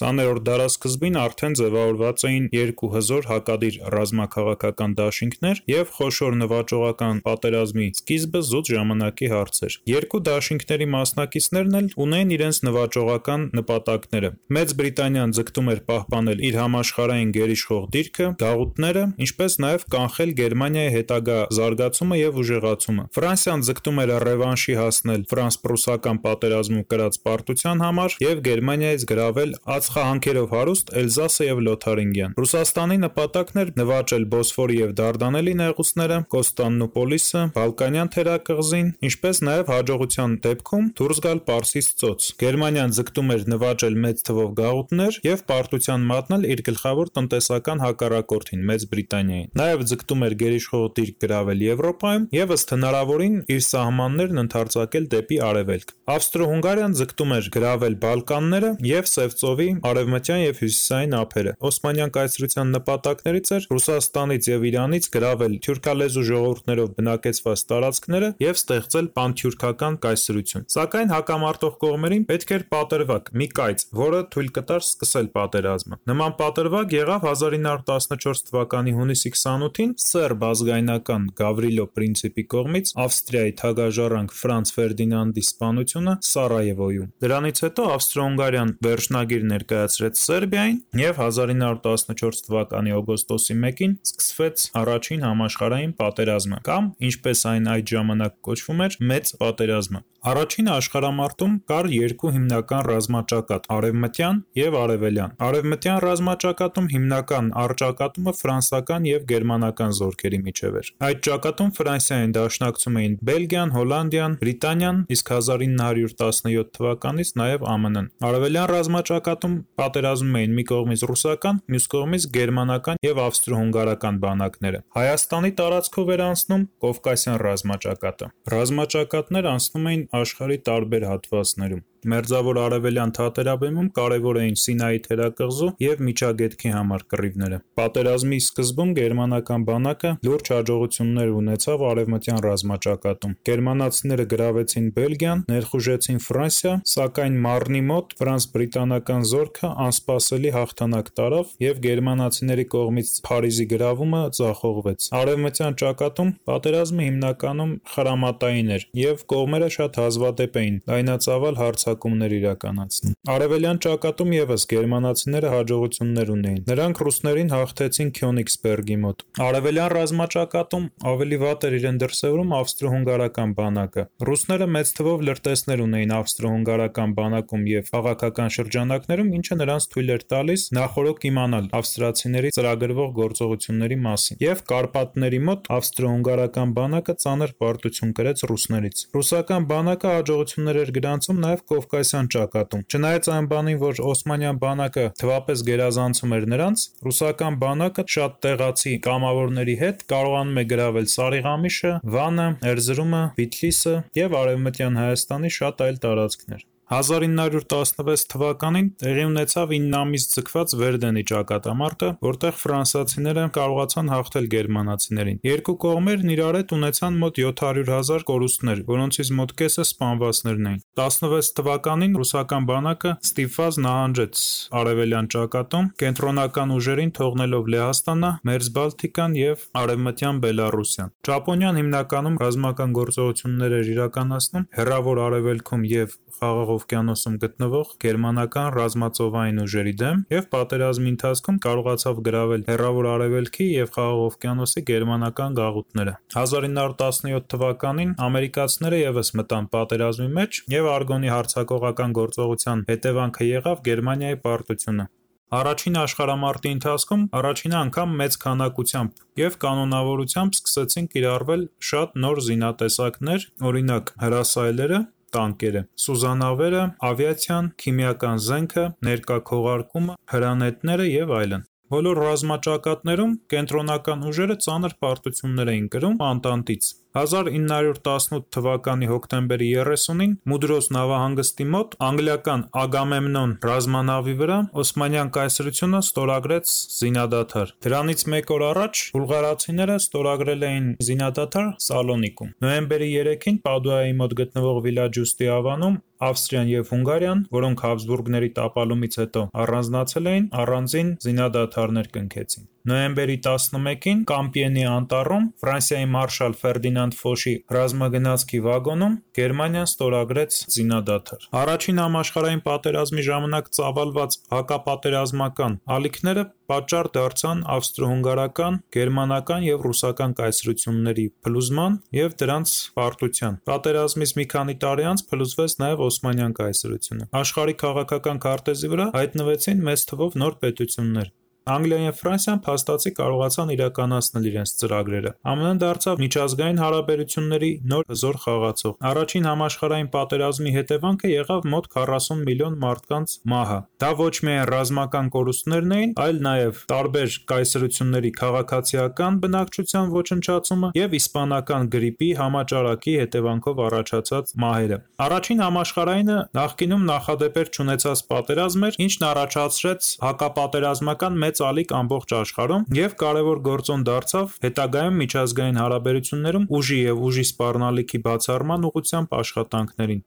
20-րդ դարասկզբին արդեն ձևավորված էին երկու հզոր հակադիր ռազմաքաղաքական դաշինքներ և խոշոր նվաճողական պատերազմի սկիզբը զուտ ժամանակի հարց էր։ Երկու դաշինքների մասնակիցներն էլ ունեին իրենց նվաճողական նպատակները։ Մեծ Բրիտանիան ձգտում էր պահպանել իր համաշխարհային գերիշխող դիրքը, գաղութները, ինչպես նաև կանխել Գերմանիայի հետագա զարգացումը և ուժեղացումը։ Ֆրանսիան ձգտում էր ռևանշի հասնել ֆրանս-պրուսական պատերազմում կրած պարտության համար և Գերմանիայից գրավել ածխահանքերով հարուստ Էլզասը և Լոթարինգիան։ Ռուսաստանի նպատակն էր նվաճել Բոսֆորի և Դարդանելի նեղուցները, Կոստանդնուպոլիսը, Բալկանյան թերակղզին, ինչպես նաև հաջողության դեպքում դուրս գալ Պարսից ծոց։ Գերմանիան ձգտում էր նվաճել մեծ թվով գաղութներ և պարտության մատնել իր գլխավոր տնտեսական հակառակորդին՝ Մեծ Բրիտանիային։ Նաև ձգտում էր գերիշխող դիրք գրավել Եվրոպայում և ըստ հնարավորին իր սահմաններն ընդարձակել դեպի արևելք։ Ավստրո-Հունգարիան ձգտում էր գրավել Բալկանները և Սև ծովի արևմտյան և հյուսիսային ափերը։ Օսմանյան կայսրության նպատակներից էր Ռուսաստանից և Իրանից գրավել թյուրքալեզու ժողովուրդներով բնակեցված տարածքները և ստեղծել պանթյուրքական կայսրություն։ Սակայն հակամարտող կողմերին պետք էր պատրվակ՝ մի կայծ, որը թույլ կտար սկսել պատերազմը։ Նման պատրվակ եղավ 1914 թվականի հունիսի 28-ին սերբ ազգայնական Գավրիլո Պրինցիպի կողմից Ավստրիայի թագաժառանգ Ֆրանց Ֆերդինանդի սպանությունը Սարայևոյում։ Դրանից հետո Ավստրո-Հունգարիան վերջնագիր ներկայացրեց Սերբիային և 1914 թվականի օգոստոսի 1-ին սկսվեց Առաջին համաշխարհային պատերազմը կամ, ինչպես այն այդ ժամանակ կոչվում էր, Մեծ պատերազմը։ Առաջին աշխարհամարտում կար երկու հիմնական ռազմաճակատ՝ արևմտյան և արևելյան։ Արևմտյան ռազմաճակատում հիմնական առճակատումը ֆրանսիական և գերմանական զորքերի միջև էր։ Այդ ճակատում Ֆրանսիային դաշնակցում էին Բելգիան, Հոլանդիան, Բրիտանիան, իսկ 1917 թվականից նաև ԱՄՆ-ն։ Արևելյան ռազմաճակատում պատերազմում էին մի կողմից ռուսական, մյուս կողմից գերմանական և ավստրո-հունգարական բանակները։ Հայաստանի տարածքով էր անցնում Կովկասյան ռազմաճակատը։ Ռազմաճակատներ անցնում էին աշխարհի տարբեր հատվածներում։ Մերձավոր Արևելյան թատերաբեմում կարևոր էին Սինայի թերակղզու և Միջագետքի համար կռիվները։ Պատերազմի սկզբում գերմանական բանակը լուրջ հաջողություններ ունեցավ արևմտյան ռազմաճակատում։ Գերմանացիները գրավեցին Բելգիան, ներխուժեցին Ֆրանսիա, սակայն Մարնի մոտ ֆրանս-բրիտանական զորքը անսպասելի հաղթանակ տարավ և գերմանացիների կողմից Փարիզի գրավումը ձախողվեց։ Արևմտյան ճակատում պատերազմը հիմնականում խրամատային էր, և կողմերը շատ հազվադեպ էին լայնածավալ հարձակումներ իրականացնում։ Արևելյան ճակատում ևս գերմանացիները հաջողություններ ունեին։ Նրանք ռուսներին հաղթեցին Քյոնիգսբերգի մոտ։ Արևելյան ռազմաճակատում ավելի վատ էր իրեն դրսևորում ավստրո-հունգարական բանակը։ Ռուսները մեծ թվով լրտեսներ ունեին ավստրո-հունգարական բանակում և քաղաքական շրջանակներում, ինչը նրանց թույլ էր տալիս նախօրոք իմանալ ավստրացիների ծրագրվող գործողությունների մասին։ Եվ Կարպատների մոտ ավստրո-հունգարական բանակը ծանր պարտություն կրեց ռուսներից։ Ռուսական բանակը հաջողություններ էր գրանցում նաև Կովկասյան ճակատում։ Չնայած այն բանին, որ օսմանյան բանակը թվապես գերազանցում էր նրանց, ռուսական բանակը շատ տեղացի կամավորների հետ կարողանում է գրավել Սարիղամիշը, Վանը, Էրզրումը, Վիթլիսը և Արևմտյան Հայաստանի շատ այլ տարածքներ։ 1916 թվականին տեղի ունեցավ 9 ամիս ձգված Վերդենի ճակատամարտը, որտեղ ֆրանսիացիները կարողացան հաղթել գերմանացիներին։ Երկու կողմերն իրար հետ ունեցան մոտ 700 հազար կորուստներ, որոնցից մոտ կեսը սպանվածներն էին։ 16 թվականին ռուսական բանակը ստիպված նահանջեց արևելյան ճակատում՝ կենտրոնական ուժերին թողնելով Լեհաստանը, Մերձբալթիկան և արևմտյան Բելառուսյան։ Ճապոնիան հիմնականում ռազմական գործողություններ էր իրականացնում Հեռավոր Արևելքում և Խաղաղ օվկիանոսում գտնվող գերմանական ռազմածովային ուժերի դեմ և պատերազմի ընթացքում կարողացավ գրավել Հեռավոր Արևելքի և Խաղաղ օվկիանոսի գերմանական գաղութները։ 1917 թվականին ամերիկացիները ևս մտան պատերազմի մեջ, և Արգոնի հարձակողական գործողության հետևանքը եղավ Գերմանիայի պարտությունը։ Առաջին աշխարհամարտի ընթացքում առաջին անգամ մեծ քանակությամբ և կանոնավորությամբ սկսեցին կիրառվել շատ նոր զինատեսակներ, օրինակ՝ հրասայլերը, տանկերը, սուզանավերը, ավիացիան, քիմիական զենքը, ներկա քողարկումը, հրանետները և այլն։ Բոլոր ռազմաճակատներում կենտրոնական ուժերը ծանր պարտություններ էին կրում Անտանտից։ 1918 թվականի հոկտեմբերի 30-ին Մուդրոս նավահանգստի մոտ անգլիական «Ագամեմնոն» ռազմանավի վրա Օսմանյան կայսրությունը ստորագրեց զինադադար։ Դրանից մեկ օր առաջ բուլղարացիները ստորագրել էին զինադադար Սալոնիկում։ Նոյեմբերի 3-ին Պադուայի մոտ գտնվող Վիլաջուստի ավանում Ավստրիան և Հունգարիան, որոնք Հաբսբուրգների տապալումից հետո առանձնացել էին, առանձին զինադադարներ կնքեցին։ Նոյեմբերի 11-ին Կամպիենի անտառում Ֆրանսիայի մարշալ Ֆերդինանդ Ֆոշի ռազմագնացքի վագոնում Գերմանիան ստորագրեց զինադադար։ Առաջին համաշխարհային պատերազմի ժամանակ ծավալված հակապատերազմական ալիքները պատճառ դարձան ավստրո-հունգարական, գերմանական և ռուսական կայսրությունների փլուզման և դրանց պարտության։ Պատերազմից մի քանի տարի անց փլուզվեց նաև Օսմանյան կայսրությունը։ Աշխարհի քաղաքական քարտեզի վրա հայտնվեցին մեծ թվով նոր պետություններ։ Անգլիան և Ֆրանսիան փաստացի կարողացան իրականացնել իրենց ծրագրերը։ ԱՄՆ-ն դարձավ միջազգային հարաբերությունների նոր հզոր խաղացող։ Առաջին համաշխարհային պատերազմի հետևանքը եղավ մոտ 40 միլիոն մարդկանց մահը։ Դա ոչ միայն ռազմական կորուստներն էին, այլ նաև տարբեր կայսրությունների քաղաքացիական բնակչության ոչնչացումը և իսպանական գրիպի համաճարակի հետևանքով առաջացած մահերը։ Առաջին համաշխարհայինը նախկինում նախադեպեր չունեցած պատերազմ էր, ինչն առաջացրեց հակապատերազմական մեծ ալիք ամբողջ աշխարհում և կարևոր գործոն դարձավ հետագայում միջազգային հարաբերություններում ուժի և ուժի սպառնալիքի բացառման ուղղությամբ աշխատանքներին։